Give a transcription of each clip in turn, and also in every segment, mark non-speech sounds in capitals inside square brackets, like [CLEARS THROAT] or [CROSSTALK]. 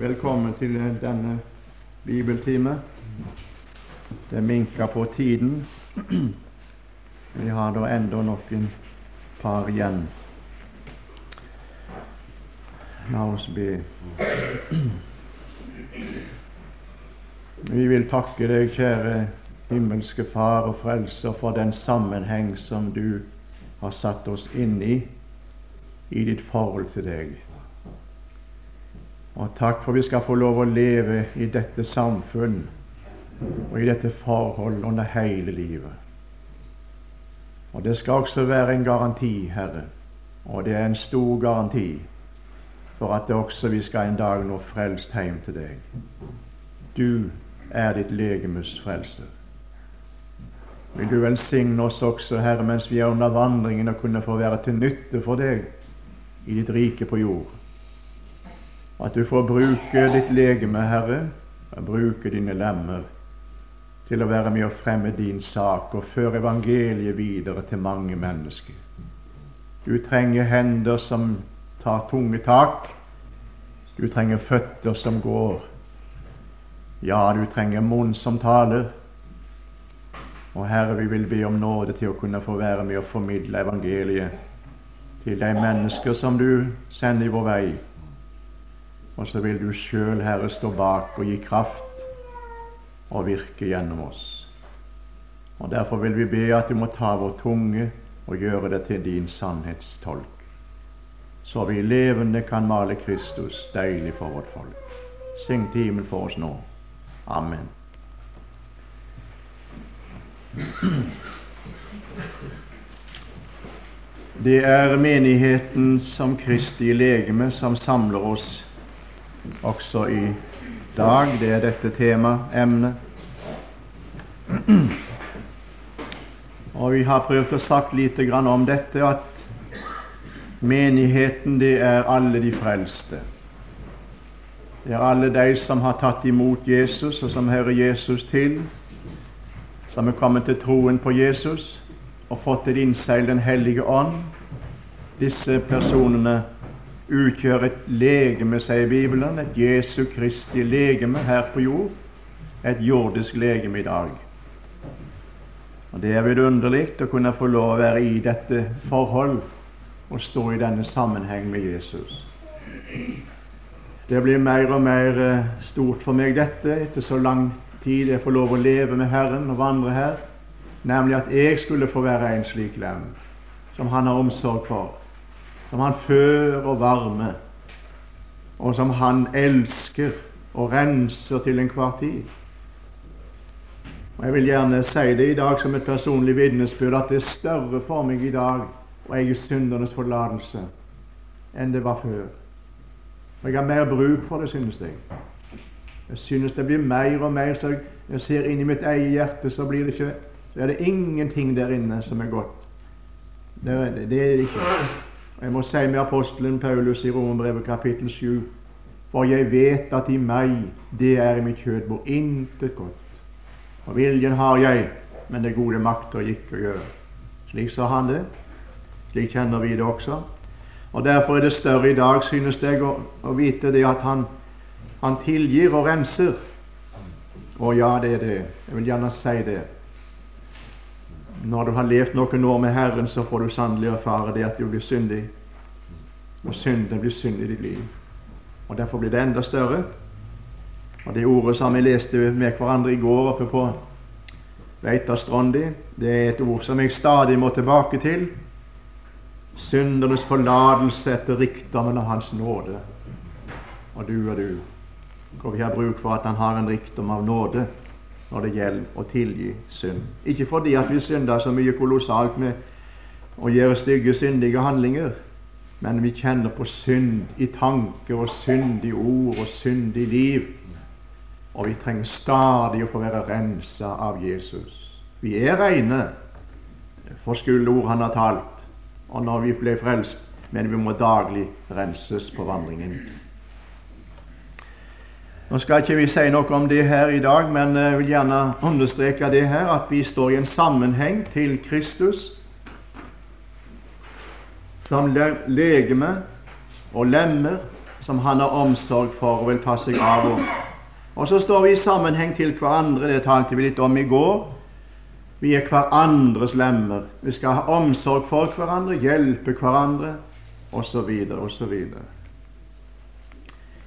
Velkommen til denne bibeltime. Det minker på tiden. Vi har da enda noen par igjen. La oss be. Vi vil takke deg, kjære himmelske Far og Frelser, for den sammenheng som du har satt oss inn i i ditt forhold til deg. Og takk for vi skal få lov å leve i dette samfunn og i dette forhold under hele livet. Og det skal også være en garanti, Herre, og det er en stor garanti for at det også vi skal en dag nå frelst hjem til deg. Du er ditt legemes frelser. Vil du velsigne oss også, Herre, mens vi er under vandringen, og kunne få være til nytte for deg i ditt rike på jord. At du får bruke ditt legeme, Herre, og bruke dine lemmer til å være med å fremme din sak og føre evangeliet videre til mange mennesker. Du trenger hender som tar tunge tak. Du trenger føtter som går. Ja, du trenger munn som taler. Og Herre, vi vil be om nåde til å kunne få være med å formidle evangeliet til de mennesker som du sender i vår vei. Og så vil du sjøl, Herre, stå bak og gi kraft og virke gjennom oss. Og Derfor vil vi be at du må ta vår tunge og gjøre det til din sannhetstolk, så vi levende kan male Kristus deilig for vårt folk. Syng timen for oss nå. Amen. Det er menigheten som Kristi legeme som samler oss også i dag. Det er dette temaemnet. Og vi har prøvd å sagt lite grann om dette, at menigheten, det er alle de frelste. Det er alle de som har tatt imot Jesus, og som hører Jesus til, som er kommet til troen på Jesus og fått et innseil Den hellige ånd. Disse personene utgjør et legeme, sier Bibelen, et Jesu Kristi legeme her på jord. Et jordisk legeme i dag. Og Det er vidunderlig å kunne få lov å være i dette forhold og stå i denne sammenheng med Jesus. Det blir mer og mer eh, stort for meg, dette, etter så lang tid jeg får lov å leve med Herren og vandre her, nemlig at jeg skulle få være en slik lem som Han har omsorg for, som Han fører og varmer, og som Han elsker og renser til enhver tid. Og Jeg vil gjerne si det i dag som et personlig vitnesbyrd at det er større for meg i dag å eie syndernes forlatelse enn det var før. Og Jeg har mer bruk for det, synes jeg. Jeg synes det blir mer og mer, så jeg ser inn i mitt eget hjerte, så, blir det ikke, så er det ingenting der inne som er godt. Det det, det er det ikke. Jeg må si med apostelen Paulus i Romerbrevet kapittel 7 For jeg vet at i meg, det er i mitt kjød, bor intet godt. Og viljen har jeg, men det gode makter ikke å gjøre. Slik sa han det. Slik kjenner vi det også. Og Derfor er det større i dag, synes jeg, å, å vite det at han han tilgir og renser. Å ja, det er det. Jeg vil gjerne si det. Når du har levd noen år med Herren, så får du sannelig erfare det at du blir syndig. Og synden blir synd i ditt liv. Og Derfor blir det enda større. Og Det ordet som vi leste med hverandre i går oppe på Veitastrandi, det er et ord som jeg stadig må tilbake til. Syndernes forlatelse etter rikdommen av Hans nåde. Og du og du hvor vi har bruk for at Han har en rikdom av nåde når det gjelder å tilgi synd. Ikke fordi at vi synder så mye kolossalt med å gjøre stygge, syndige handlinger, men vi kjenner på synd i tanker og synd i ord og synd i liv. Og vi trenger stadig å få være rensa av Jesus. Vi er reine for ord han har talt, og når vi ble frelst, men vi må daglig renses på vandringen. Nå skal ikke vi si noe om det her i dag, men jeg vil gjerne understreke det her at vi står i en sammenheng til Kristus som legeme og lemmer som han har omsorg for og vil ta seg av. Og så står vi i sammenheng til hverandre. Det talte vi litt om i går. Vi er hverandres lemmer. Vi skal ha omsorg for hverandre, hjelpe hverandre, osv., osv.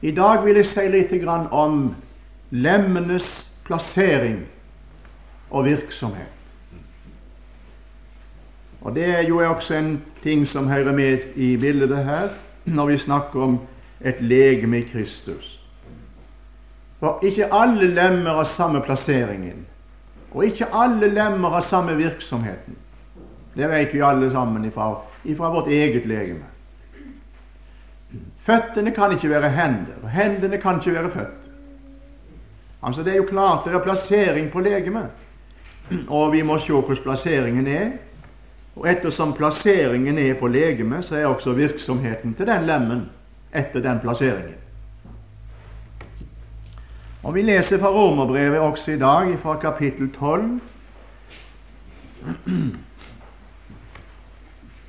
I dag vil jeg si litt om lemmenes plassering og virksomhet. Og Det er jo også en ting som hører med i bildet her når vi snakker om et legeme i Kristus. For ikke alle lemmer har samme plasseringen. Og ikke alle lemmer har samme virksomheten. Det vet vi alle sammen ifra, ifra vårt eget legeme. Føttene kan ikke være hender, og hendene kan ikke være føtter. Altså Det er jo klart det er plassering på legemet, og vi må se hvordan plasseringen er. Og ettersom plasseringen er på legemet, så er også virksomheten til den lemmen etter den plasseringen. Og Vi leser fra Romerbrevet også i dag, fra kapittel 12.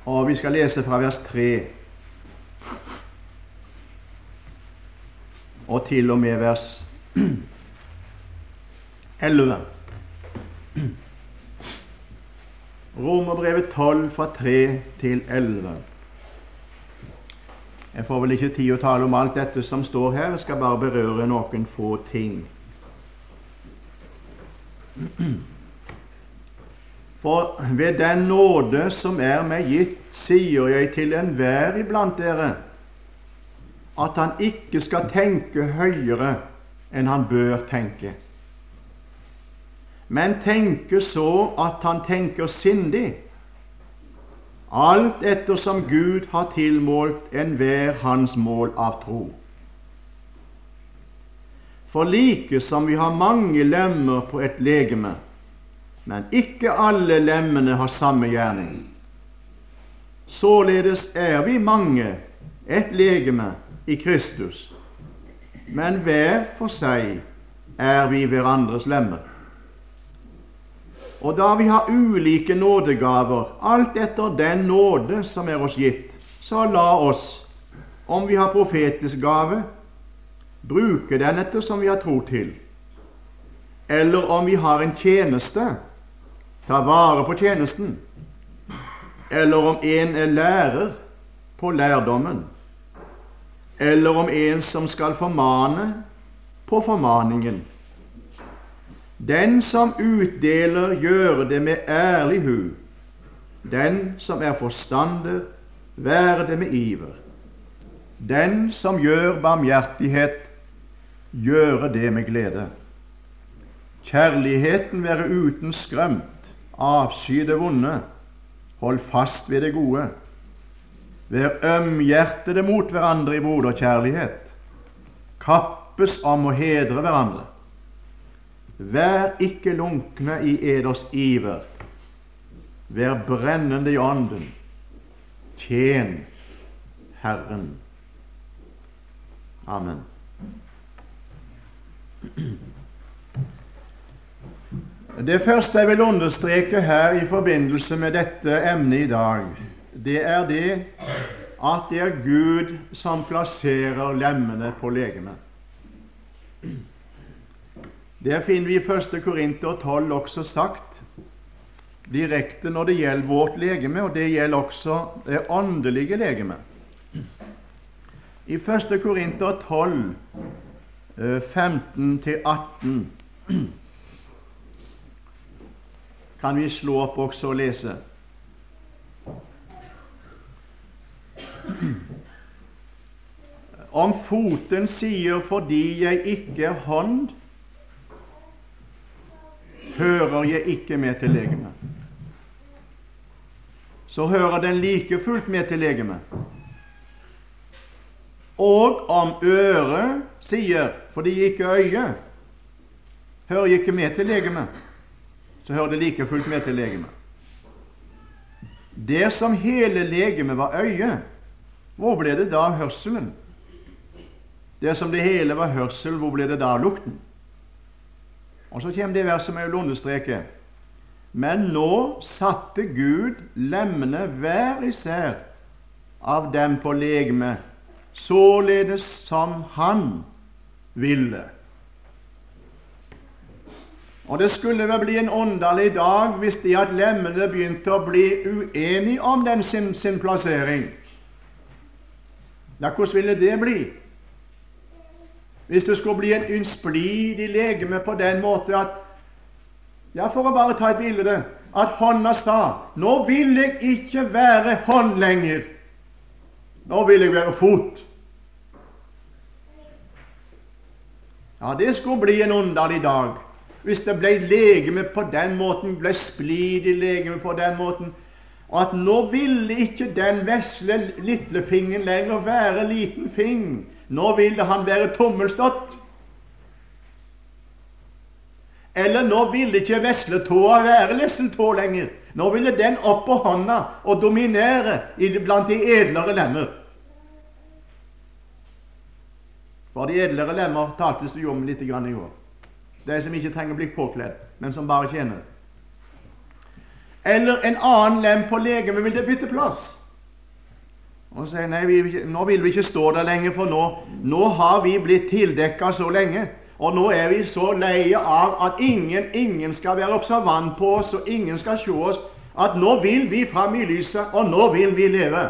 Og vi skal lese fra vers 3 og til og med vers 11. Romerbrevet 12 fra 3 til 11. Jeg får vel ikke tid å tale om alt dette som står her, jeg skal bare berøre noen få ting. For ved den nåde som er meg gitt, sier jeg til enhver iblant dere, at han ikke skal tenke høyere enn han bør tenke, men tenke så at han tenker sindig alt ettersom Gud har tilmålt enhver hans mål av tro. For like som vi har mange lemmer på et legeme, men ikke alle lemmene har samme gjerning, således er vi mange et legeme i Kristus, men hver for seg er vi hverandres lemmer. Og da vi har ulike nådegaver, alt etter den nåde som er oss gitt, så la oss, om vi har profetisk gave, bruke den etter som vi har tro til. Eller om vi har en tjeneste, ta vare på tjenesten. Eller om en er lærer, på lærdommen. Eller om en som skal formane, på formaningen. Den som utdeler, gjør det med ærlig hu. Den som er forstander, være det med iver. Den som gjør barmhjertighet, gjøre det med glede. Kjærligheten være uten skrømt, avsky det vonde, hold fast ved det gode. Vær ømhjertede mot hverandre i broderkjærlighet. Kappes om å hedre hverandre. Vær ikke lunkne i eders iver. Vær brennende i ånden. Tjen Herren. Amen. Det første jeg vil understreke her i forbindelse med dette emnet i dag, det er det at det er Gud som plasserer lemmene på legemet. Det finner vi i 1. Korinter 12 også sagt direkte når det gjelder vårt legeme, og det gjelder også det åndelige legeme. I 1. Korinter 12, 15-18 kan vi slå opp også og lese. Om foten sier 'fordi jeg ikke er hånd', hører jeg ikke med til legemet. Så hører den like fullt med til legemet. Og om øret sier, fordi jeg ikke er øye', hører jeg ikke med til legemet, så hører det like fullt med til legemet. Det som hele legemet var øyet, hvor ble det da hørselen? Dersom det hele var hørsel, hvor ble det da lukten? Og så kommer det verset med vil understreke. Men nå satte Gud lemmene hver især av dem på legemet således som Han ville. Og det skulle vel bli en underlig dag hvis de at lemmene begynte å bli uenige om den sin, sin plassering. Ja, hvordan ville det bli? Hvis det skulle bli en, unnsplidig legeme på den måte at Ja, for å bare ta et bilde at hånda sa 'Nå vil jeg ikke være hånd lenger. Nå vil jeg være fot.' Ja, det skulle bli en underlig dag hvis det ble legeme på den måten, ble splid i legeme på den måten, og at nå ville ikke den vesle lillefingeren lenger være liten fing. Nå ville han være tommelstått. Eller nå ville ikke vesletåa være lesseltå lenger. Nå ville den opp på hånda og dominere blant de edlere lemmer. For de edlere lemmer taltes det jo om litt i går. De som ikke trenger å bli påkledd, men som bare tjener. Eller en annen lem på legemet vil det bytte plass. Og sier nei, vi, nå vil vi ikke stå der lenger, for nå, nå har vi blitt tildekka så lenge. Og nå er vi så leie av at ingen, ingen skal være observant på oss, og ingen skal se oss. At nå vil vi fram i lyset, og nå vil vi leve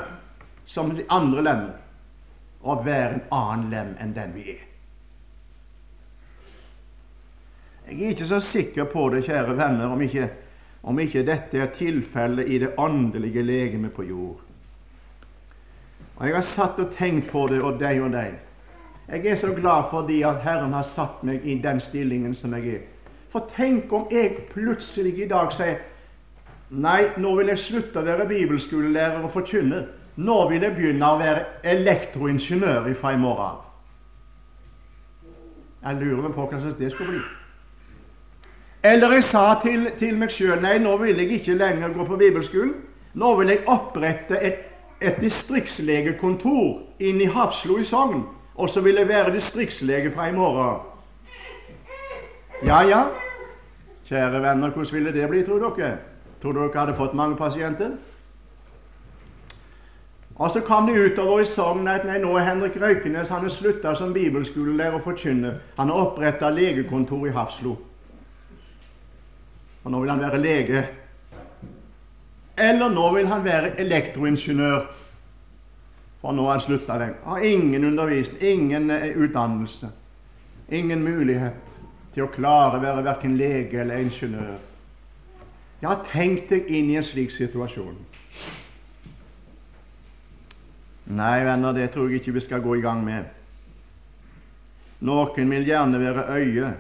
som de andre lemmer. Og være en annen lem enn den vi er. Jeg er ikke så sikker på det, kjære venner, om ikke, om ikke dette er tilfellet i det åndelige legemet på jord. Og Jeg har satt og tenkt på det, og deg og deg. Jeg er så glad fordi at Herren har satt meg i den stillingen som jeg er. For tenk om jeg plutselig i dag sier Nei, nå vil jeg slutte å være bibelskolelærer og forkynne. Nå vil jeg begynne å være elektroingeniør fra i morgen av. Jeg lurer på hva slags det skulle bli. Eller jeg sa til, til meg sjøl nei, nå vil jeg ikke lenger gå på bibelskolen. Nå vil jeg opprette et, et distriktslegekontor inn i Hafslo i Sogn. Og så vil jeg være distriktslege fra i morgen. Ja, ja. Kjære venner, hvordan ville det bli, tror dere? Tror dere hadde fått mange pasienter? Og så kom det utover i Sogn at nei, nå er Henrik Røykenes han har slutta som bibelskolelærer og forkynner. Han har oppretta legekontor i Hafslo. Og nå vil han være lege. Eller nå vil han være elektroingeniør. For nå har han slutta den. Har ingen undervisning, ingen eh, utdannelse. Ingen mulighet til å klare å være verken lege eller ingeniør. Jeg har tenkt deg inn i en slik situasjon. Nei, venner, det tror jeg ikke vi skal gå i gang med. Noen vil gjerne være øye,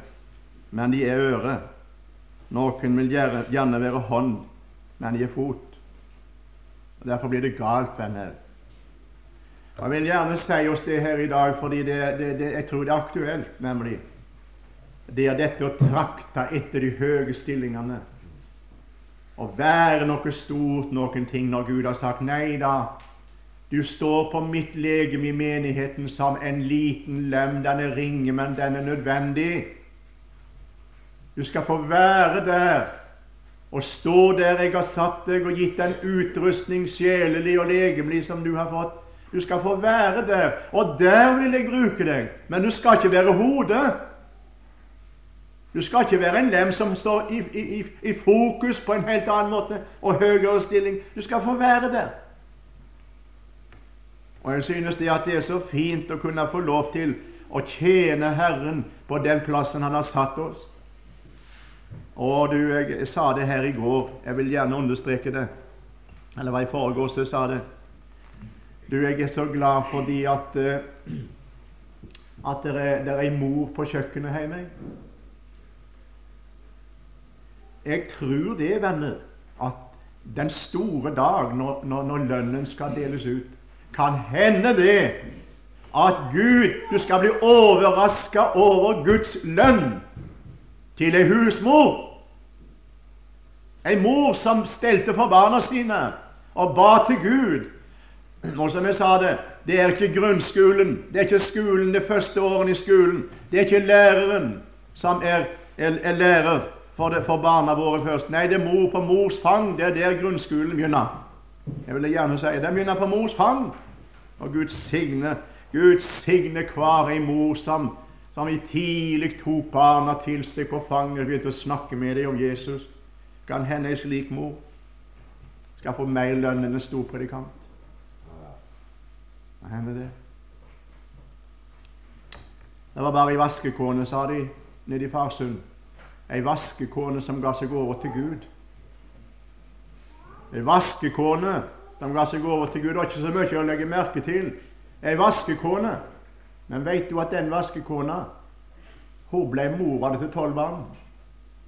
men de er øre. Noen vil gjerne være hånd, men de fot. Og Derfor blir det galt, venner. Jeg vil gjerne si oss det her i dag, fordi det, det, det, jeg tror det er aktuelt, nemlig. Det er dette å trakte etter de høye stillingene. Å være noe stort, noen ting, når Gud har sagt nei da. Du står på mitt legeme i menigheten som en liten lem. Den er ringe, men den er nødvendig. Du skal få være der og stå der jeg har satt deg og gitt den utrustning sjelelig og legemlig som du har fått. Du skal få være der, og der vil jeg bruke deg. Men du skal ikke være hodet. Du skal ikke være en lem som står i, i, i, fokus på en helt annen måte og høyere stilling. Du skal få være der. Og jeg synes det at det er så fint å kunne få lov til å tjene Herren på den plassen Han har satt oss. Og du, jeg sa det her i går. Jeg vil gjerne understreke det. Eller var i foregårs jeg sa det. Du, jeg er så glad fordi at uh, at det er, det er ei mor på kjøkkenet hjemme. Jeg tror det, venner, at den store dag når, når, når lønnen skal deles ut, kan hende det at Gud Du skal bli overraska over Guds lønn til ei husmor. Ei mor som stelte for barna sine og ba til Gud. Og som jeg sa det, det er ikke grunnskolen, det er ikke skolen de første årene i skolen. Det er ikke læreren som er, er, er lærer for, det, for, barna våre først. Nei, det er mor på mors fang. Det er der grunnskolen begynner. Jeg vil gjerne si det begynner på mors fang. Og Gud signe Gud signe hver ei mor som, som i tidlig tok barna til seg på fanget og begynte å snakke med dem om Jesus. Kan hende ei slik mor skal få mer lønn enn en stor predikant. Kan hende det. Det var bare ei vaskekone, sa de nede i Farsund. Ei vaskekone som ga seg over til Gud. Ei vaskekone som ga seg over til Gud. Det var ikke så mye å legge merke til. Ei vaskekone. Men veit du at den vaskekona hun ble mora til tolv barn?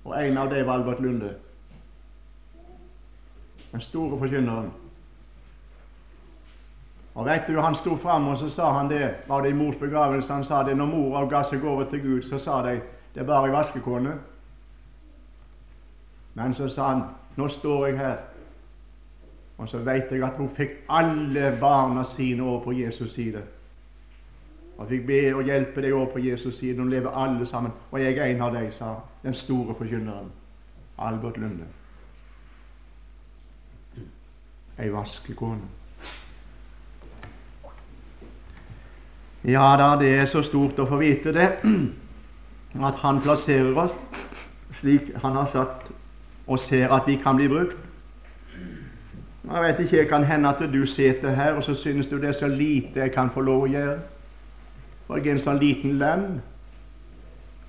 Og en av dem var Albert Lunde. Den store forkynneren. Og vet du, Han sto fram og så sa han det, var det i mors begravelse. Han sa det når mora ga seg over til Gud, så sa de det er bare ei vaskekone. Men så sa han nå står jeg her, og så vet jeg at hun fikk alle barna sine over på Jesus' side. Og fikk be og hjelpe deg over på Jesus' side. Nå lever alle sammen. Og jeg er en av dem, sa den store forkynneren Albert Lunde. Ei vaskekone. Ja da, det er så stort å få vite det, at Han plasserer oss slik Han har sagt, og ser at vi kan bli brukt. Jeg vet ikke, Det kan hende at du sitter her og så synes du det er så lite jeg kan få lov å gjøre. For jeg er en sånn liten lem.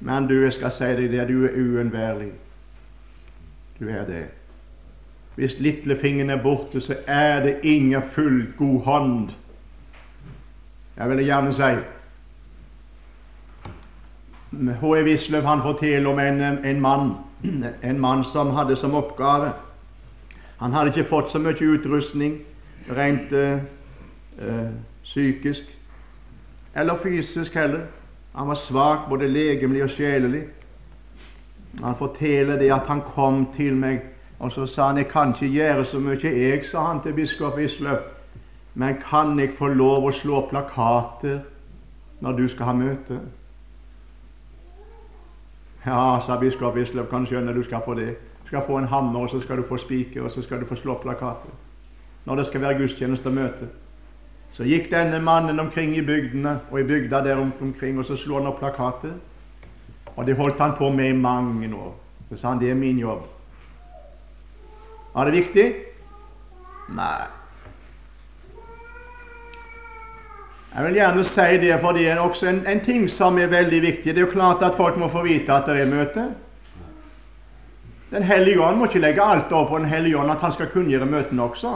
Men du, jeg skal si deg det, du er uunnværlig. Du er det. Hvis lillefingeren er borte, så er det ingen fullgod hånd. Jeg vil gjerne si H.E. Wisløff forteller om en, en mann en mann som hadde som oppgave Han hadde ikke fått så mye utrustning rent øh, psykisk eller fysisk heller. Han var svak både legemlig og sjelelig. Han forteller det at han kom til meg, og så sa han 'Jeg kan ikke gjøre så mye, jeg', sa han til biskop Isløf. 'Men kan jeg få lov å slå plakater når du skal ha møte?' Ja, sa biskop Isløf, kan skjønne du skal få det. Du skal få en hammer, og så skal du få spiker, og så skal du få slå plakater. Når det skal være gudstjeneste og møte. Så gikk denne mannen omkring i bygdene og i bygda der omkring, og så slo han opp plakater. Og det holdt han på med i mange år. Så sa han det er min jobb. Var det viktig? Nei. Jeg vil gjerne si det, for det er også en, en, ting som er veldig viktig. Det er jo klart at folk må få vite at det er møte. Den hellige ånd må ikke legge alt over på Den hellige ånd at han skal kunngjøre møtene også.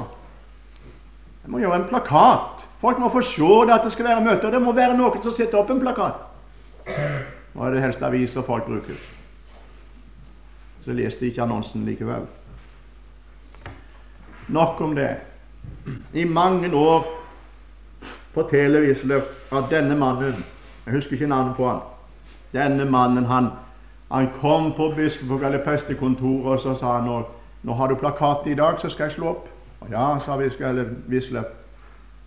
Det må gjøre en plakat. Folk må få se det at det skal være møte. Og det må være noen som setter opp en plakat. Nå er det helst aviser folk bruker. Så leste jeg ikke annonsen likevel. Nok om det. I mange år forteller Wisløff at denne mannen Jeg husker ikke navnet på han. Denne mannen, han, han kom på biskop- eller prestekontoret, og så sa han nå, nå har du plakat i dag, så skal jeg slå opp. Ja, sa Wisløff.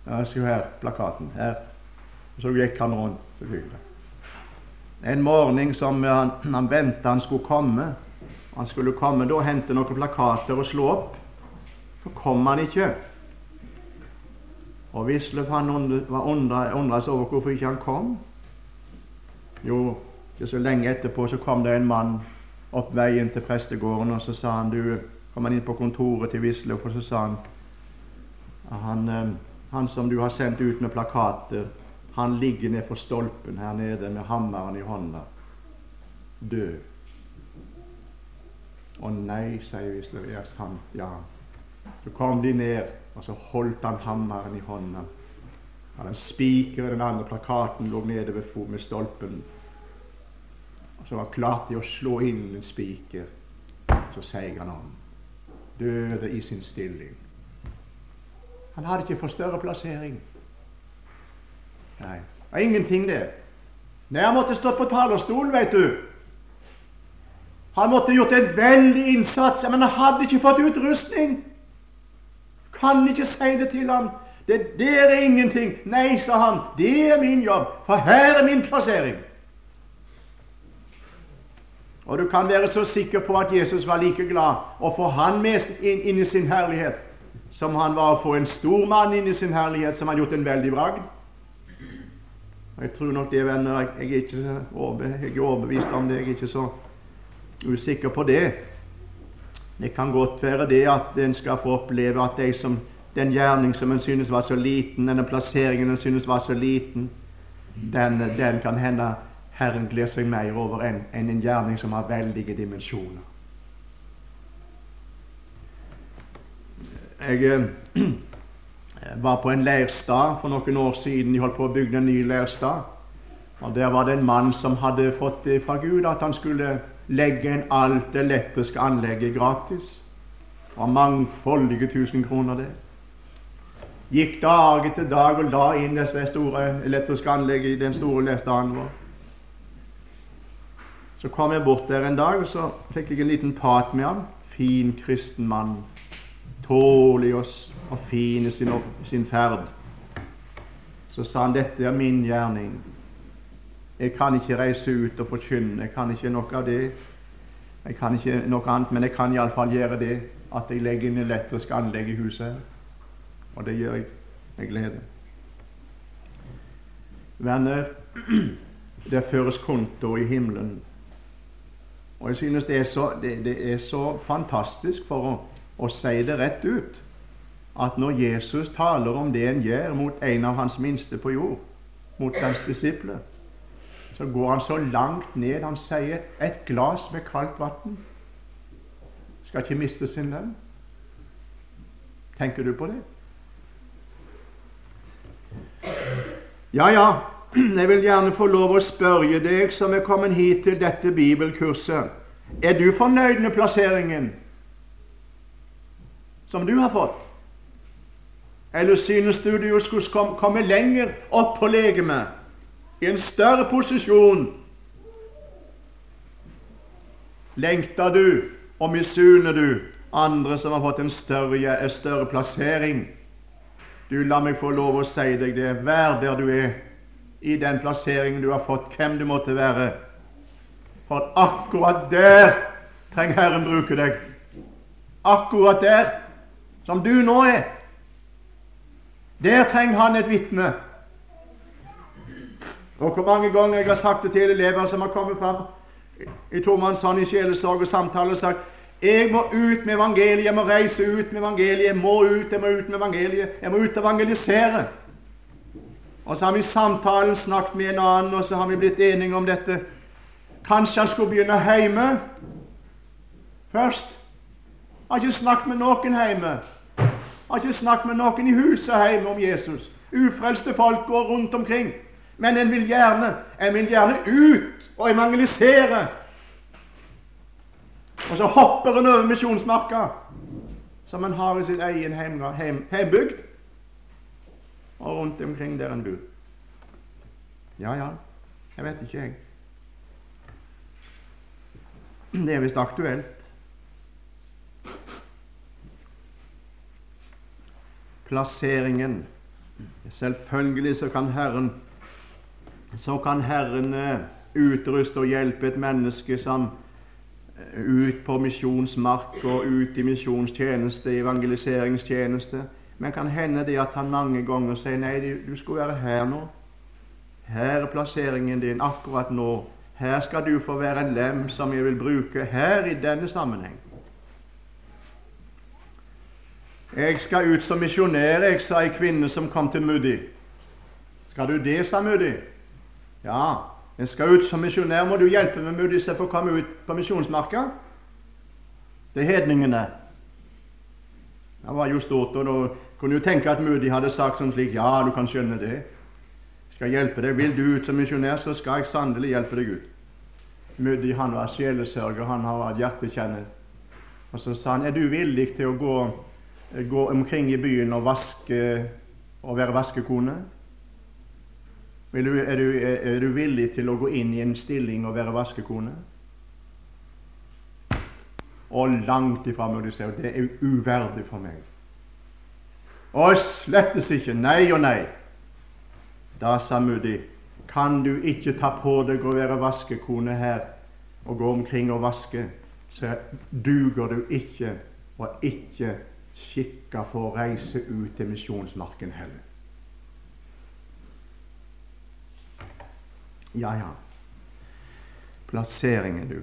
Ja, se her, plakaten. Her. Så gikk han rundt. selvfølgelig. En morgen som han, han venta han skulle komme Han skulle komme da hente noen plakater og slå opp. Så kom han ikke. Og Wisløff han undra seg over hvorfor ikke han kom. Jo, ikke så lenge etterpå så kom det en mann opp veien til prestegården, og så sa han du, kom han inn på kontoret til Wisløff, og så sa han, han eh, han som du har sendt ut med plakater, han ligger ned for stolpen her nede med hammeren i hånda, død. Å nei, sier Wisløff. Ja. Så kom de ned og så holdt han hammeren i hånda. Han hadde spiker i den andre plakaten lå nede ved med stolpen. Og så var han klart til å slå inn en spiker. Så seig han om. Døde i sin stilling. Han hadde ikke fått større plassering. Nei, det var ingenting, det. Nei, han måtte stå på talerstolen, vet du. Han måtte gjort en veldig innsats, men han hadde ikke fått utrustning. Kan ikke si det til ham. Det der er ingenting. Nei, sa han, det er min jobb, for her er min plassering. Og du kan være så sikker på at Jesus var like glad å få han med inn, i sin herlighet som han var å få en stor mann inn i sin herlighet som hadde gjort en veldig bragd. Jeg tror nok det, venner, jeg, er ikke jeg er overbevist om det. Jeg er ikke så usikker på det. Det kan godt være det at en skal få oppleve at de som, den gjerning som en synes var så liten, denne plasseringen en synes var så liten, den, den kan hende Herren gleder seg mer over enn en, en gjerning som har veldige dimensjoner. Jeg eh, [CLEARS THROAT] var på en leirstad for noen år siden. De holdt på å bygge en ny leirstad. Og Der var det en mann som hadde fått fra Gud at han skulle legge inn alt det elektriske anlegget gratis. Det var mangfoldige tusen kroner, det. Gikk dag etter dag og la inn disse store elektriske anlegget i den store leirstaden vår. Så kom jeg bort der en dag, og så fikk jeg en liten prat med han. Fin kristen mann. Tålig og, og fin i sin, sin ferd. Så sa han dette er min gjerning. Jeg kan ikke reise ut og forkynne. Jeg kan ikke noe av det. Jeg kan ikke noe annet, men jeg kan iallfall gjøre det at jeg legger inn elektrisk anlegg i huset. her. Og det gjør jeg med glede. Venner, [CLEARS THROAT] det føres konto i himmelen og jeg synes det er så, det, det er så fantastisk, for å, å, si det rett ut, at når Jesus taler om det en gjør mot en av hans minste på jord, mot hans disipler, så går han så langt ned. Han sier 'et glass med kaldt vann skal ikke miste sin lønn'. Tenker du på det? Ja, ja, jeg vil gjerne få lov å spørre deg som er kommet hit til dette bibelkurset. Er du fornøyd med plasseringen som du har fått? Eller synes du du skulle komme lenger opp på legemet, i en større posisjon? Lengter du og misunner du andre som har fått en større, en større plassering? Du, la meg få lov å si deg det. Vær der du er i den plasseringen du har fått, hvem du måtte være. For akkurat der trenger Herren bruke deg. Akkurat der som du nå er. Der trenger han et vitne. Og hvor mange ganger jeg har sagt det til elever som har kommet fram i tomannshånd i sjelesorg og samtale og sagt jeg må ut med evangeliet, jeg må reise ut med evangeliet, jeg må ut, jeg må ut med evangeliet, jeg må ut og evangelisere. Og så har vi i samtalen snakket med en annen, og så har vi blitt enige om dette. Kanskje han skulle begynne hjemme først. Jeg har ikke snakket med noen hjemme. Jeg har ikke snakket med noen i huset hjemme om Jesus. Ufrelste folk går rundt omkring. Men en vil gjerne, en vil gjerne ut og evangelisere. Og så hopper en over misjonsmarka, som en har i sin egen heimbygd og rundt omkring der en bor. Ja, ja, jeg vet ikke, jeg. Det er visst aktuelt. Plasseringen. Selvfølgelig så kan Herren så kan Herren uh, utruste og hjelpe et menneske som uh, ut på misjonsmark og ut i misjonstjeneste, evangeliseringstjeneste. Men kan hende det at han mange ganger sier nei, du skulle være her nå. Her er plasseringen din akkurat nå. Her skal du få være en lem som jeg vil bruke her i denne sammenheng. Jeg skal ut som misjonær, jeg, sa ei kvinne som kom til Muddi. Skal du det, sa Muddi. Ja, jeg skal ut som misjonær. Må du hjelpe med Muddi så jeg får komme ut på misjonsmarka? Er hedningene. Det var jo stort, og kunne jo tenke at Moody hadde sagt sånn slik Ja, du kan skjønne det. Skal hjelpe deg. Vil du ut som misjonær, så skal jeg sannelig hjelpe deg ut. Moody han var sjelesørger, han har vært hjertekjenner. Og så sa han, er du villig til å gå, gå omkring i byen og vaske og være vaskekone? Du, er, du, er, du, villig til å gå inn i en stilling og være vaskekone? Og langt ifra må du si det er uverdig for meg. Og slettes ikke. Nei og nei. Da sa Mudi, kan du ikke ta på deg å være vaskekone her og gå omkring og vaske, så duger du ikke og ikke skikka for å reise ut til misjonsmarken heller. Ja, ja. Plasseringen, du.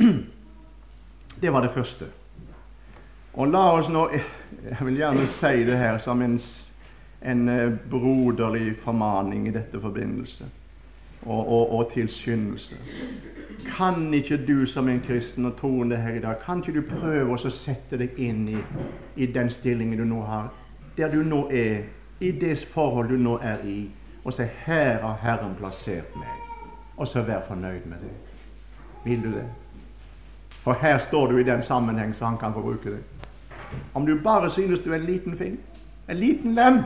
[CLEARS THROAT] Det var det første. Og la oss nå Jeg vil gjerne si det her som en, en eh, broderlig formaning i dette forbindelse, og, og, og tilskyndelse. Kan ikke du som en kristen og troende her i dag, kan ikke du prøve å sette deg inn i, i den stillingen du nå har, der du nå er, i det forhold du nå er i, og si 'Her har Herren plassert meg', og så vær fornøyd med det. Vil du det? For her står du i den sammenheng så han kan få bruke det. Om du bare synes du er en liten fing, en liten lem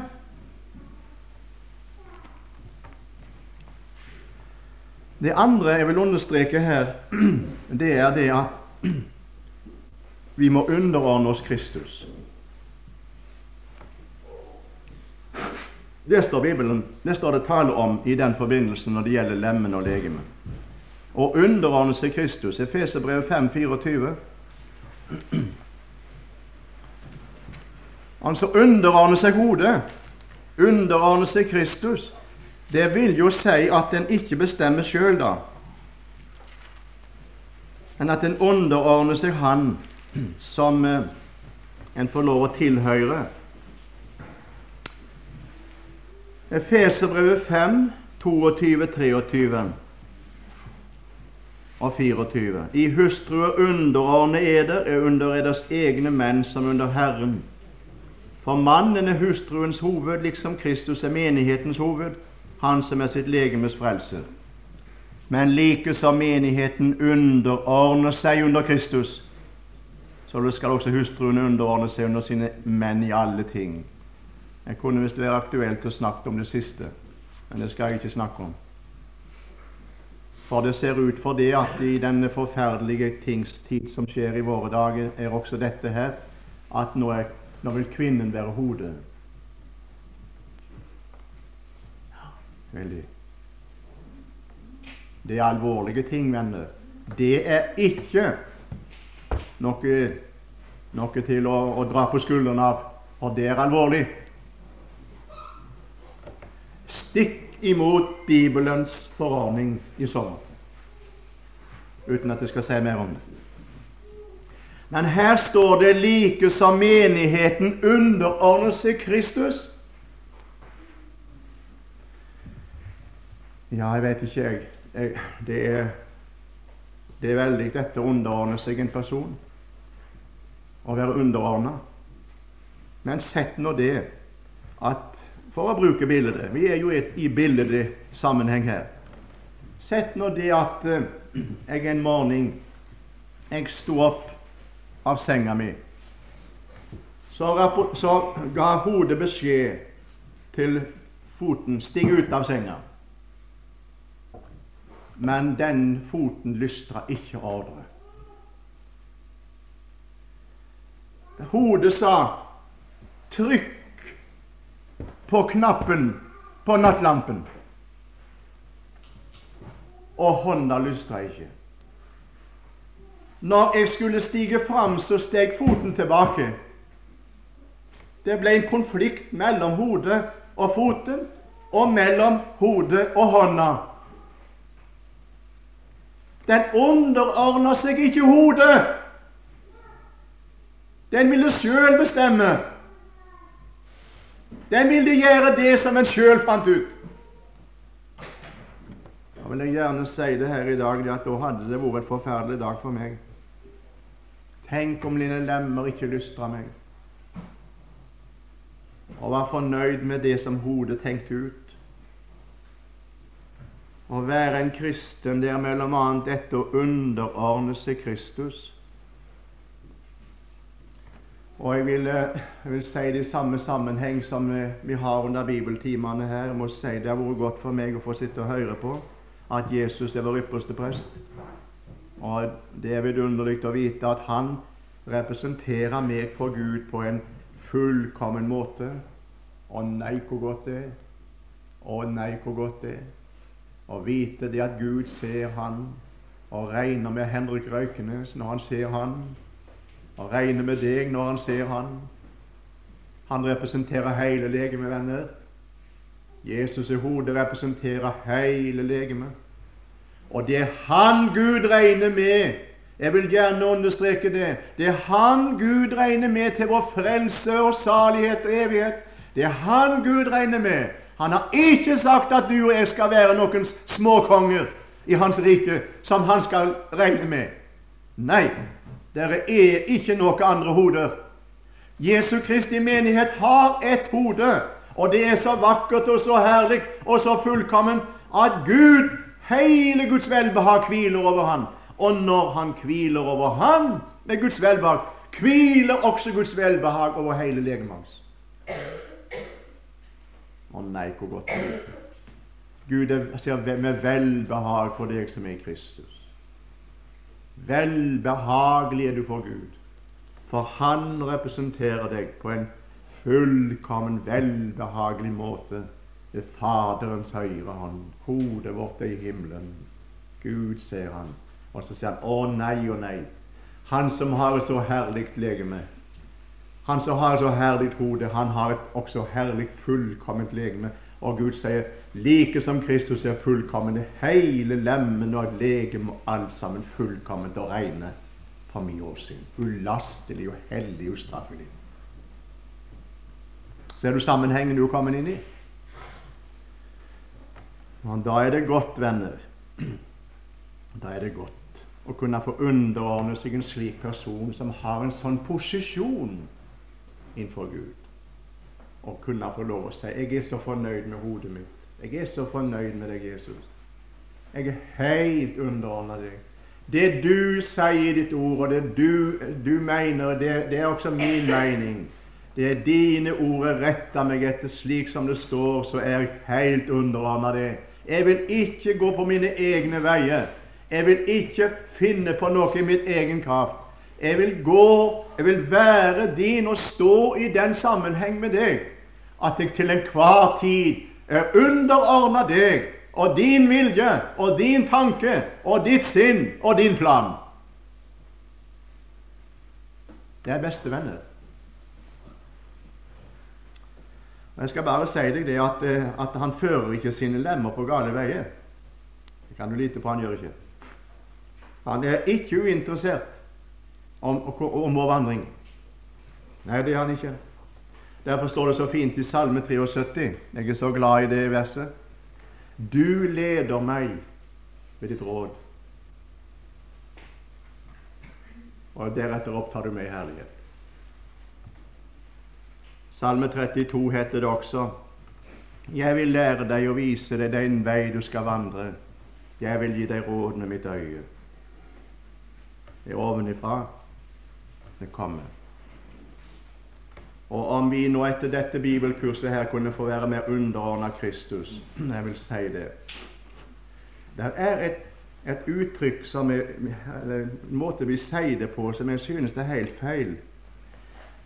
Det andre jeg vil understreke her, [CLEARS THROAT] det er det at [CLEARS THROAT] vi må underordne oss Kristus. Det står Bibelen, det står det tale om i den forbindelse når det gjelder lemmen og legemet. Å underordne seg Kristus. Efeserbrevet 5, 24. [CLEARS THROAT] Altså underordne seg hodet. Underordne seg Kristus. Det vil jo si at en ikke bestemmer sjøl, da, men at en underordner seg Han som eh, en får lov å tilhøre. Efeserbrevet 5, 22, 23 og 24. I hustruer underordne eder er under eders egne menn som under Herren. For mannen er hustruens hoved, liksom Kristus er menighetens hoved han som er sitt legemes frelser. Men like som menigheten underordner seg under Kristus, så skal også hustruen underordne seg under sine menn i alle ting. Jeg kunne visst være aktuelt å snakke om det siste, men det skal jeg ikke snakke om. For det ser ut for det at i denne forferdelige tingstid som skjer i våre dager, er også dette her at nå, er, nå vil kvinnen være hodet. Veldig. Det er alvorlige ting, venner. Det er ikke noe, noe til å, å, dra på skuldrene av, for det er alvorlig. Stikk imot Bibelens forordning i så måte. Uten at jeg skal si mer om det. Men her står det like som menigheten underordner seg Kristus. Ja, jeg vet ikke, jeg. jeg det, er, det er veldig dette å underordne seg en person. Å være underordna. Men sett nå det at For å bruke bildet Vi er jo et, i bildesammenheng her. Sett nå det at eh, jeg en morgen jeg sto opp av senga mi. Så, så ga hodet beskjed til foten 'stig ut av senga' men den foten lystra ikke ordre. Hodet sa 'trykk på knappen på nattlampen'. Og hånda lystra ikke. Når jeg skulle stige fram, så steg foten tilbake. Det ble en konflikt mellom hodet og foten, og mellom hodet og hånda. Den underordner seg ikke hodet. Den ville sjøl bestemme. Den ville gjøre det som en sjøl fant ut. Da vil jeg gjerne si det her i dag, at da hadde det vært en forferdelig dag for meg. Tenk om dine lemmer ikke lystra meg, og var fornøyd med det som hodet tenkte ut. Å være en kristen der er mellom annet dette å underordne seg Kristus. Og jeg vil, eh, jeg vil, si det i samme sammenheng som vi har under bibeltimene her. Jeg må si Det har vært godt for meg å få sitte og høre på at Jesus er vår ypperste prest. Og det er vidunderlig å vite at han representerer meg for Gud på en fullkommen måte. Å nei, hvor godt det er. Å nei, hvor godt det er Å vite det at Gud ser han, og regner med Henrik Røykenes når han ser han, og regner med deg når han ser han. Han representerer hele legemet, venner. Jesus i hodet representerer hele legemet. Og det er Han Gud regner med. Jeg vil gjerne understreke det. Det er Han Gud regner med til vår frelse og salighet og evighet. Det er Han Gud regner med. Han har ikke sagt at du og jeg skal være noen småkonger i Hans rike som Han skal regne med. Nei, dere er ikke noen andre hoder. Jesu Kristi menighet har ett hode, og det er så vakkert og så herlig og så fullkomment at Gud Hele Guds velbehag hviler over han. Og når han hviler over han med Guds velbehag, hviler også Guds velbehag over hele legemet hans. Å nei, hvor godt det er. Gud ser med velbehag på deg som er Kristus. Velbehagelig er du for Gud, for Han representerer deg på en fullkommen, velbehagelig måte ved Faderens høyre hånd. Hodet vårt er i himmelen. Gud, ser han. Og så sier han å nei og nei. Han som har et så herlig legeme, han som har et så herlig hode, han har et også herlig, fullkomment legeme. Og Gud sier like som Kristus er fullkommen, hele lemmen og legeme alt sammen fullkomment og reine for min åsyn. Ulastelig og hellig og straffelig. Ser du sammenhengen du er kommet inn i? Og da er det godt, venner, da er det godt å kunne få underordne seg en slik person som har en sånn posisjon innenfor Gud. Og kunne få lov å si 'Jeg er så fornøyd med hodet mitt. Jeg er så fornøyd med deg, Jesus. Jeg er helt underordna deg. Det du sier i ditt ord, og det du, du mener, det, det, er også min mening. Det er dine ord jeg retter meg etter, slik som det står, så er jeg helt underordna det. Jeg vil ikke gå på mine egne veier. Jeg vil ikke finne på noe i mitt egen kraft. Jeg vil gå, jeg vil være din og stå i den sammenheng med deg at jeg til enhver tid er underordna deg og din vilje og din tanke og ditt sinn og din plan. Det er beste Og Jeg skal bare si deg det at, eh, at han fører ikke sine lemmer på gale veier. Det kan du lite på han gjør ikke. Han er ikke uinteressert om, om vår vandring. Nei, det er han ikke. Derfor står det så fint i Salme 73. Jeg er så glad i det verset. Du leder meg ved ditt råd. Og deretter opptar du meg i herlighet. Salme 32 heter det også Jeg vil lære deg å vise deg den vei du skal vandre. Jeg vil gi deg rådene mitt øye. Det er ovenifra det kommer. Og om vi nå etter dette bibelkurset her kunne få være mer underordna Kristus [CLEARS THROAT] Jeg vil si det. Det er et, et uttrykk som er, eller en måte vi sier det på, som jeg synes er helt feil.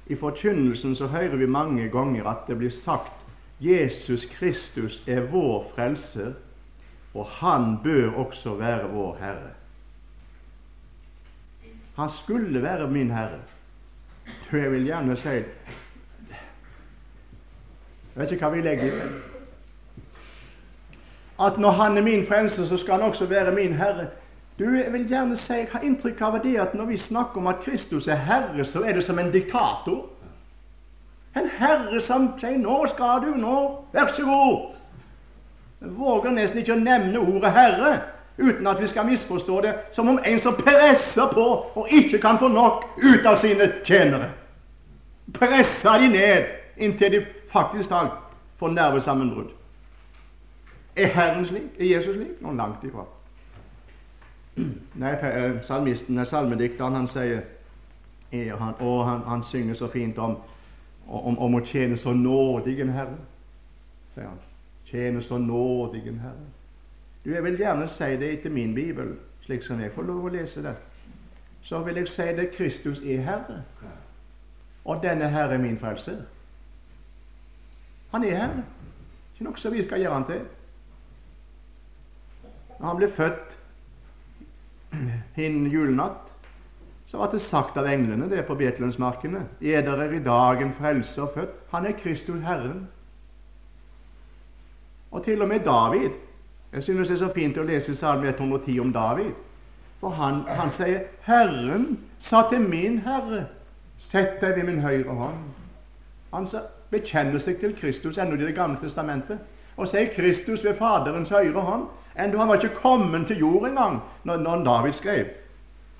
I forkynnelsen så hører vi mange ganger at det blir sagt Jesus Kristus er vår frelser, og han bør også være vår Herre. Han skulle være min Herre. Du, jeg vil gjerne si Jeg vet ikke hva vi legger i det. At når Han er min frelser, så skal Han også være min Herre. Du, jeg vil gjerne si, Jeg har inntrykk av det at når vi snakker om at Kristus er Herre, så er det som en diktator. En herre som sier 'Nå skal du, nå. Vær så god'. Jeg våger nesten ikke å nevne ordet 'herre' uten at vi skal misforstå det som om en som presser på og ikke kan få nok ut av sine tjenere. Presser de ned inntil de faktisk talt får nervesammenbrudd. Er Herren slik? Er Jesus slik? Nå langt ifra. [CLEARS THROAT] Nei, eh, salmisten, salmedikteren, han sier han, Og han, han, synger så fint om, om, om, å tjene så nådig en Herre. sier han. Tjene så nådig en Herre. Du, Jeg vil gjerne si det etter min bibel, slik som jeg får lov å lese det. Så vil jeg si det Kristus er Herre. Og denne Herre er min frelser. Han er Herre. Ikke noe som vi skal gjøre han til. Når han ble født innen julenatt, så ble det sagt av englene det på Betlehemsmarkene. Er i dag en frelser født? Han er Kristus Herren. Og til og med David, Jeg synes det er så fint å lese Salme 110 om David. For han, han sier 'Herren sa til min Herre, sett deg ved min høyre hånd'. Han bekjenner seg til Kristus ennå i Det gamle testamentet. Og sier Kristus ved Faderens høyre hånd. Enda han var ikke kommet til jord engang når, når David skrev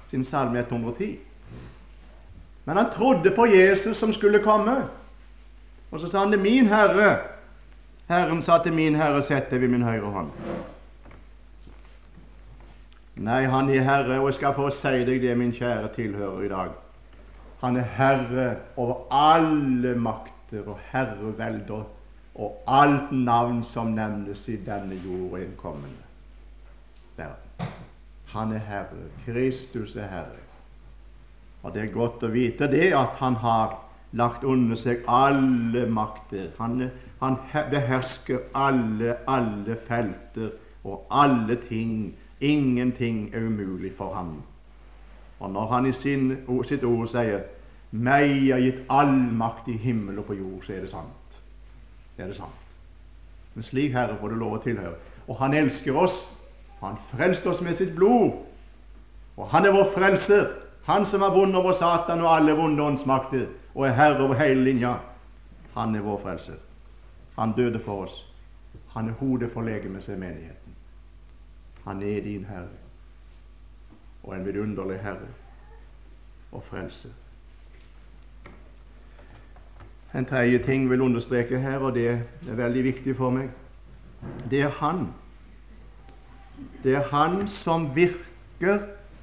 sin salme 110. Men han trodde på Jesus som skulle komme. Og så sa han det min Herre. Herren sa til min Herre, sett deg ved min høyre hånd. Nei, han er Herre, og jeg skal få si deg det, min kjære tilhører i dag. Han er Herre over alle makter og herrevelder og alt navn som nevnes i denne jord innkommende verden. Han er Herre. Kristus er Herre. Og det er godt å vite det at han har lagt under seg alle makter. Han, han behersker alle, alle felter og alle ting. Ingenting er umulig for ham. Og når han i sin, sitt ord sier 'meg er gitt all makt i himmel og på jord', så er det sant. Det er det sant. Men slik Herre får du lov å tilhøre. Og han elsker oss. Han frelste oss med sitt blod. Og han er vår frelser. Han som har vunnet over Satan og alle vonde åndsmakter og er herre over hele linja. Han er vår frelser. Han døde for oss. Han er hodet for legemet, sier menigheten. Han er din herre og en vidunderlig herre og frelser. En tredje ting vil understreke her, og det er veldig viktig for meg. Det er Han. Det er Han som virker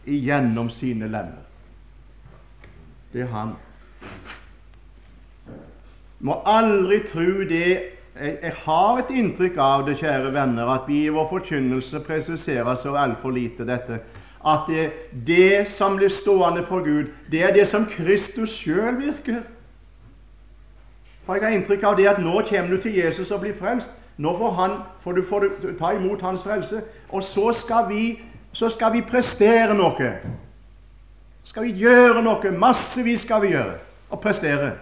igjennom sine lemmer. Det er Han. Må aldri tro det jeg, har et inntrykk av det, kjære venner, at vi i vår forkynnelse presiserer så altfor lite dette. At det, det, som blir stående for Gud, det er det som Kristus sjøl virker. For jeg har inntrykk av det at nå kommer du til Jesus og blir frelst. Nå får, han, får, du, får du ta imot hans frelse. Og så skal vi, så skal vi prestere noe. Skal vi gjøre noe? Massevis skal vi gjøre og prestere.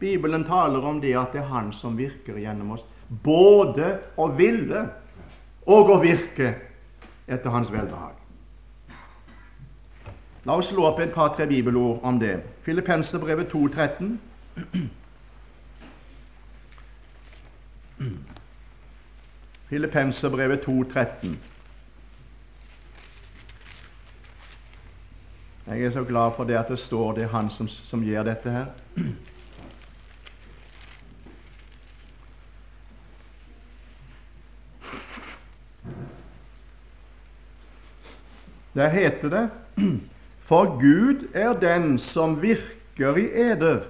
Bibelen taler om det at det er Han som virker gjennom oss. Både å ville og å virke etter Hans velbehag. La oss slå opp et par-tre bibelord om det. Filippenserbrevet 2,13. Filippenserbrevet 2,13. Jeg er så glad for det at det står det er Han som, som gjør dette her. Der heter det For Gud er den som virker i eder,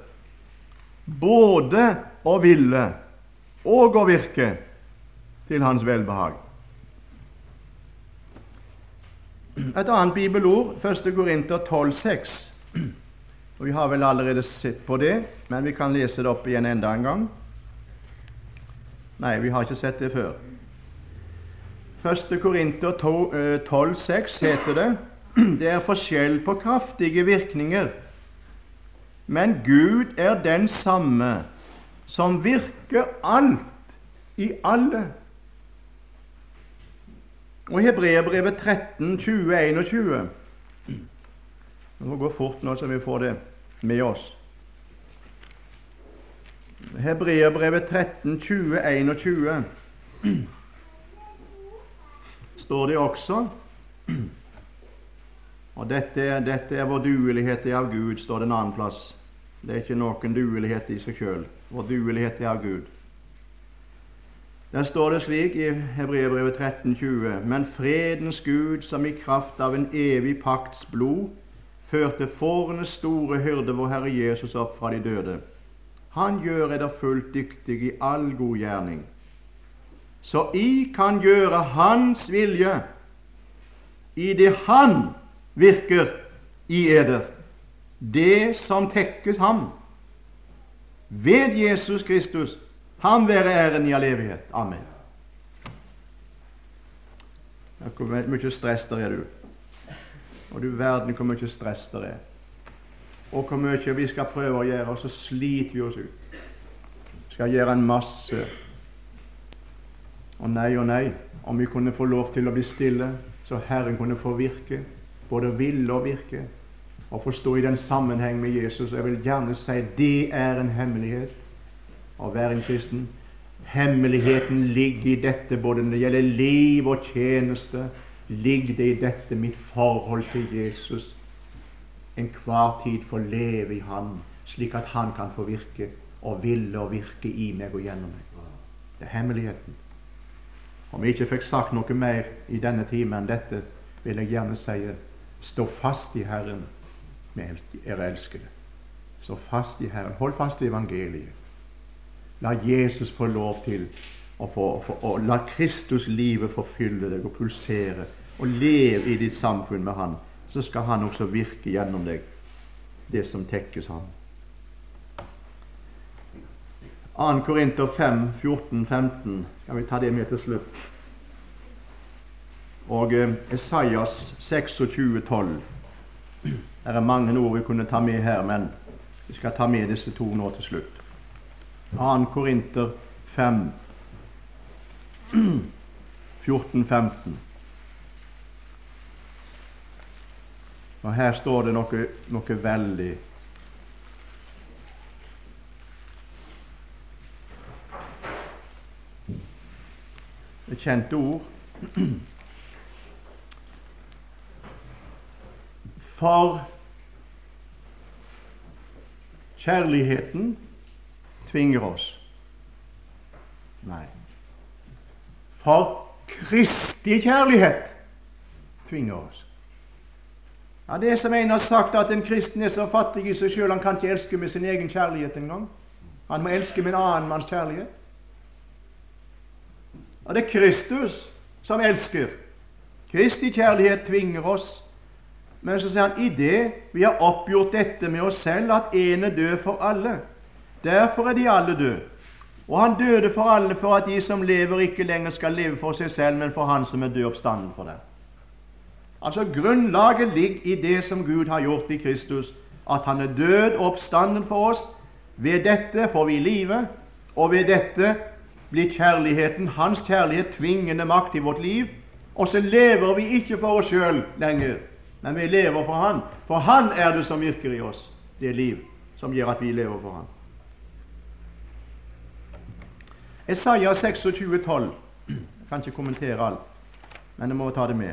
både å ville og å virke til Hans velbehag. Et annet bibelord, 1. Korinter 12,6. Og Vi har vel allerede sett på det, men vi kan lese det opp igjen enda en gang. Nei, vi har ikke sett det før. 1. Korinter 12,6 heter det det er forskjell på kraftige virkninger, men Gud er den samme som virker alt i alle. Og Hebreerbrevet 13, 20, 21 Det må gå fort nå, så vi får det med oss. Hebreerbrevet 13, 20, 21 står det også. Og dette, dette er vår duelighet i av Gud, står det en annen plass. Det er ikke noen duelighet i seg sjøl. Vår duelighet er av Gud. Der står det slik i Hebreerbrevet 13,20.: Men fredens Gud, som i kraft av en evig pakts blod førte fårenes store hyrde, vår Herre Jesus, opp fra de døde, han gjør eder fullt dyktig i all god gjerning, så I kan gjøre Hans vilje i det Han virker i eder, det som tekkes Ham. Ved Jesus Kristus Ham være æren i all evighet. Amen. Hvor mye stress der er, du. Og du verden hvor mye stress der er. Og hvor mye vi skal prøve å gjøre, og så sliter vi oss ut. Skal gjøre en masse. Og nei og nei, om vi kunne få lov til å bli stille, så Herren kunne få virke, både ville og virke, og forstå i den sammenheng med Jesus. Jeg vil gjerne si det er en hemmelighet å være en kristen. Hemmeligheten ligger i dette, både når det gjelder liv og tjeneste, ligger det i dette mitt forhold til Jesus. Enhver tid får leve i Han, slik at Han kan få virke og ville og virke i meg og gjennom meg. Det er hemmeligheten. Om jeg ikke fikk sagt noe mer i denne timen enn dette, vil jeg gjerne si stå fast i Herren med er elskede. Stå fast i Herren. Hold fast i evangeliet. La Jesus få lov til å få, få å La Kristus livet forfylle deg og pulsere. Og leve i ditt samfunn med Han. Så skal Han også virke gjennom deg, det som tekkes Han. 2. Korinter 5, 14, 15. Skal vi ta det med til slutt? Og eh, Esaias 26, 12. Det er mange ord vi kunne ta med her, men vi skal ta med disse to nå til slutt. 2. Korinter 5, 14, 15. Og her står det noe, noe veldig et kjent ord. For kjærligheten tvinger oss. Nei. For Kristi kjærlighet tvinger oss. Ja, Det er som en har sagt, at en kristen er så fattig i seg sjøl han kan ikke elske med sin egen kjærlighet engang. Han må elske med en annen manns kjærlighet. Og det er Kristus som elsker. Kristi kjærlighet tvinger oss. Men så sier han i det vi har oppgjort dette med oss selv, at én er død for alle. Derfor er de alle døde. Og han døde for alle for at de som lever, ikke lenger skal leve for seg selv, men for Han som er død oppstanden for dem. Altså Grunnlaget ligger i det som Gud har gjort i Kristus, at han er død oppstanden for oss. Ved dette får vi livet, og ved dette blir kjærligheten, hans kjærlighet, tvingende makt i vårt liv. Og så lever vi ikke for oss sjøl lenger, men vi lever for Han. For Han er det som virker i oss, det liv som gjør at vi lever for Han. Esaiah 26, 12. Jeg kan ikke kommentere alt, men jeg må ta det med.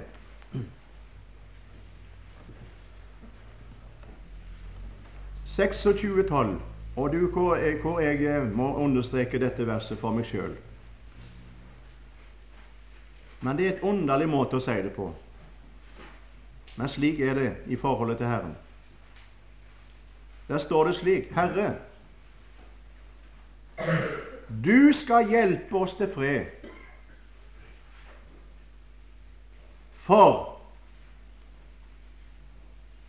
Seksogtjue tolv. Og du, hvor jeg, hvor jeg må understreke dette verset for meg sjøl. Men det er et underlig måte å si det på. Men slik er det i forholdet til Herren. Der står det slik Herre, du skal hjelpe oss til fred. For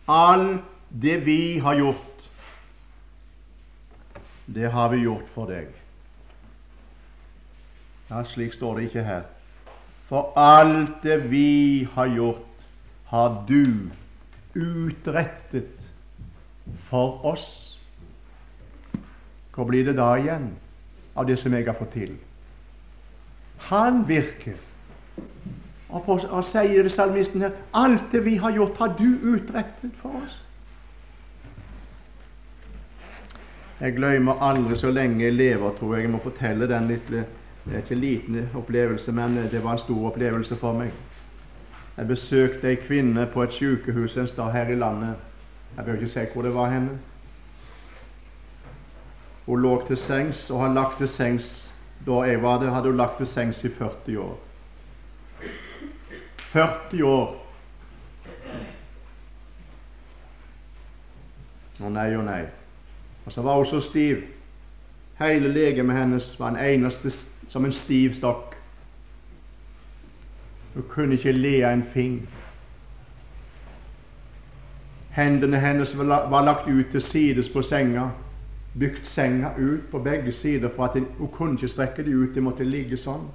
alt det vi har gjort det har vi gjort for deg. Ja, slik står det ikke her. For alt det vi har gjort, har du utrettet for oss. Hvor blir det da igjen av det som jeg har fått til? Han virker. Og, på, og sier det salmisten her alt det vi har gjort, har du utrettet for oss. Jeg glemmer aldri så lenge jeg lever, tror jeg. Jeg må fortelle den lille Det er ikke en liten opplevelse, men det var en stor opplevelse for meg. Jeg besøkte ei kvinne på et sykehus en sted her i landet. Jeg bør ikke si hvor det var henne. Hun lå til sengs og har lagt til sengs da jeg var der, hadde hun lagt til sengs i 40 år. 40 år. Å nei og nei. Og så var hun så stiv. Hele legemet hennes var en eneste som en stiv stokk. Hun kunne ikke le av en fing. Hendene hennes var lagt ut til sides på senga. Bygd senga ut på begge sider, for at hun kunne ikke strekke dem ut. De måtte ligge sånn.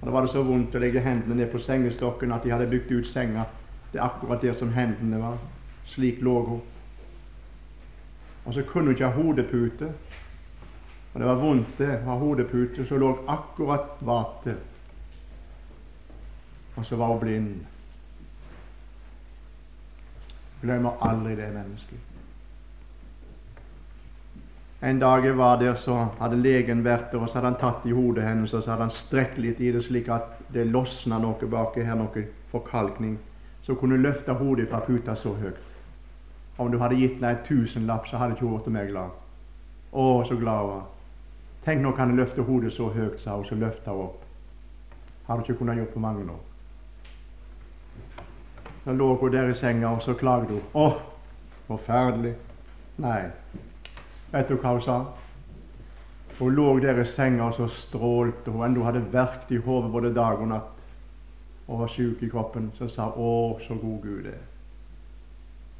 Og Da var det så vondt å legge hendene ned på sengestokken at de hadde bygd ut senga. Det er akkurat der som hendene var. Slik lå hun. Og så kunne hun ikke ha hodepute. Og det var vondt, det. Var hodepute som lå akkurat vate. Og så var hun blind. Glemmer aldri det mennesket. En dag jeg var der, så hadde legen vært der, og så hadde han tatt i hodet hennes og så hadde han strekt litt i det, slik at det losna noe baki her, noe forkalkning. Så kunne du løfte hodet fra puta så høyt. Om du hadde gitt henne en tusenlapp, så hadde ikke hun blitt mer glad. Å, så glad hun var. Tenk nå kan jeg løfte hodet så høyt, sa hun, så løfta hun opp. Har du ikke kunnet gjort på mange år. Så lå hun der i senga, og så klagde hun. Å, forferdelig. Nei, Vet du hva hun sa? Hun lå der i senga og så strålte hun. Enda hun hadde verkt i hodet både dag og natt og var sjuk i kroppen. Så sa hun 'Å, så god Gud er'.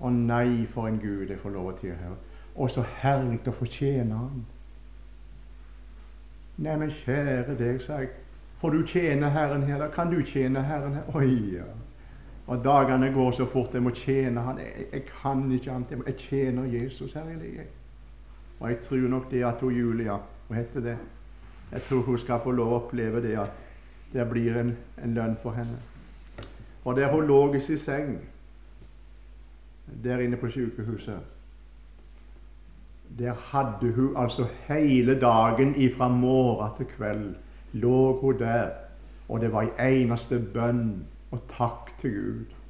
Å nei, for en Gud jeg får lov å tilhøre. Og så herlig å fortjene tjene Han. Neimen, kjære deg, sa jeg. Får du tjene Herren her? Da kan du tjene Herren her? Oi, ja. Og dagene går så fort. Jeg må tjene Han. Jeg, jeg kan ikke annet. Jeg tjener Jesus her i livet. Og jeg tror nok det at hun Julia Hva heter det? Jeg tror hun skal få lov å oppleve det at det blir en, en lønn for henne. Og der hun lå i sin seng, der inne på sykehuset Der hadde hun altså hele dagen ifra morgen til kveld lå hun der, og det var i eneste bønn og takk til Gud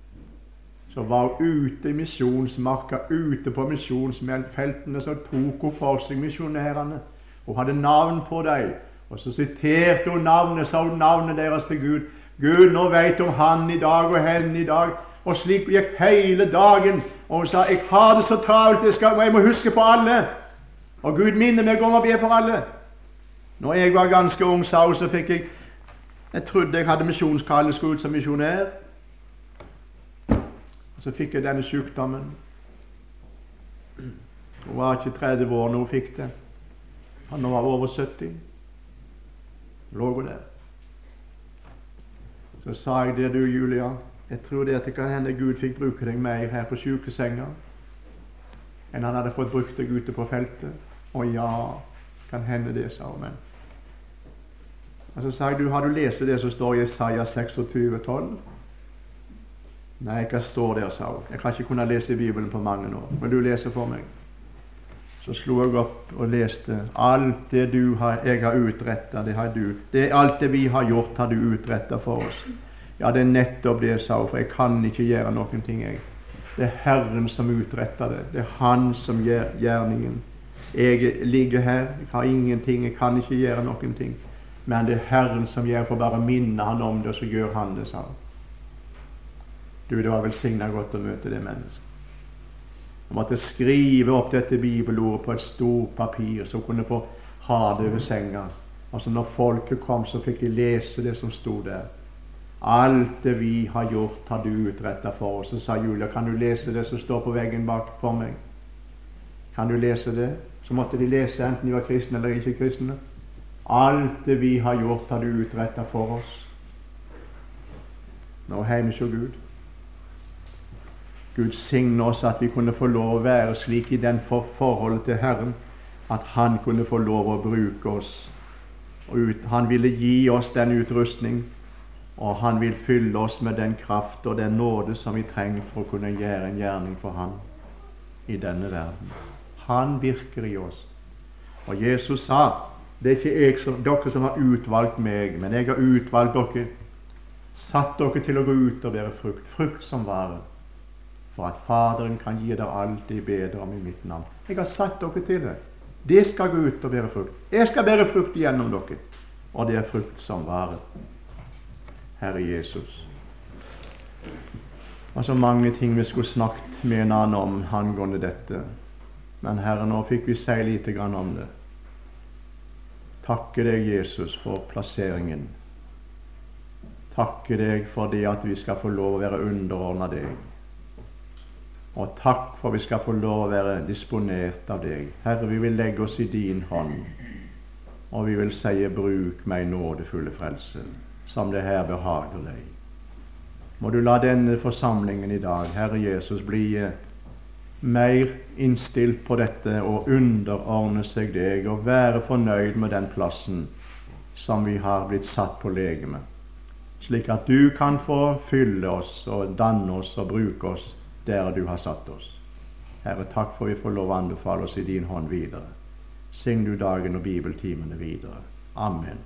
så var hun ute i misjonsmarka, ute på misjonsfeltene, så tok hun for seg misjonærene. Hun hadde navn på dem. Og så siterte hun navnet, sa hun navnet deres til Gud. Gud, nå veit om han i dag og henne i dag. Og slik gikk hele dagen. Og hun sa, 'Jeg har det så travelt, jeg, skal, jeg må huske på alle.' Og Gud minner meg om å be for alle. Når jeg var ganske ung, sa hun, så fikk jeg Jeg trodde jeg hadde misjonskall, skulle ut som misjonær. Så fikk jeg denne sykdommen. Hun var ikke 30 år når hun fikk det. Han var over 70. Lå hun der. Så sa jeg det, du Julia. Jeg tror det at det kan hende Gud fikk bruke deg mer her på sykesenga enn han hadde fått brukt deg ute på feltet. Å ja, kan hende det, sa hun. Men. Og så sa jeg, du, har du lest det som står i Isaiah 26, 12? Nei, hva står der, sa hun. Jeg har ikke kunnet lese Bibelen på mange år. Men du leser for meg. Så slo jeg opp og leste. Alt det du har, jeg har utretta, det har du. Det, alt det vi har gjort, har du utretta for oss. Ja, det er nettopp det, sa hun, for jeg kan ikke gjøre noen ting, jeg. Det er Herren som utretter det. Det er Han som gjør gjerningen. Jeg ligger her, jeg har ingenting, jeg kan ikke gjøre noen ting. Men det er Herren som gjør, for bare minne Han om det, så gjør Han det, sa hun. Du, det var velsigna godt å møte det mennesket. Jeg måtte skrive opp dette bibelordet på et stort papir, så kunne få ha det over senga. Altså Når folket kom, så fikk de lese det som sto der. Alt det vi har gjort, har du utretta for oss. Så sa Julia, kan du lese det som står på veggen bak for meg? Kan du lese det? Så måtte de lese, enten de var kristne eller ikke kristne. Alt det vi har gjort, har du utretta for oss. Nå hos Gud. Gud signe oss at vi kunne få lov å være slik i den for forholdet til Herren at Han kunne få lov å bruke oss. Ut, han ville gi oss den utrustning, og han vil fylle oss med den kraft og den nåde som vi trenger for å kunne gjøre en gjerning for Han i denne verden. Han virker i oss. Og Jesus sa det er ikke som, dere som har utvalgt meg, men jeg har utvalgt dere, satt dere til å gå ut og bære frukt, frukt som varer for at Faderen kan gi dere alt det bedre om i mitt navn. Jeg har satt dere til det. Det skal gå ut og bære frukt. Jeg skal bære frukt gjennom dere. Og det er frukt som varer. Herre Jesus. Og så mange ting vi skulle snakket med en annen om angående dette. Men Herre, nå fikk vi si lite grann om det. Takke deg, Jesus, for plasseringen. Takke deg for det at vi skal få lov å være underordna deg. Og takk for vi skal få lov å være disponert av deg. Herre, vi vil legge oss i din hånd, og vi vil si bruk meg nådefulle frelse, som det her behager deg. Må du la denne forsamlingen i dag, Herre Jesus, bli mer innstilt på dette å underordne seg deg og være fornøyd med den plassen som vi har blitt satt på legemet, slik at du kan få fylle oss og danne oss og bruke oss der du har satt oss. Herre, takk for vi får lov å anbefale oss i din hånd videre. Sign du dagen og bibeltimene videre. Amen.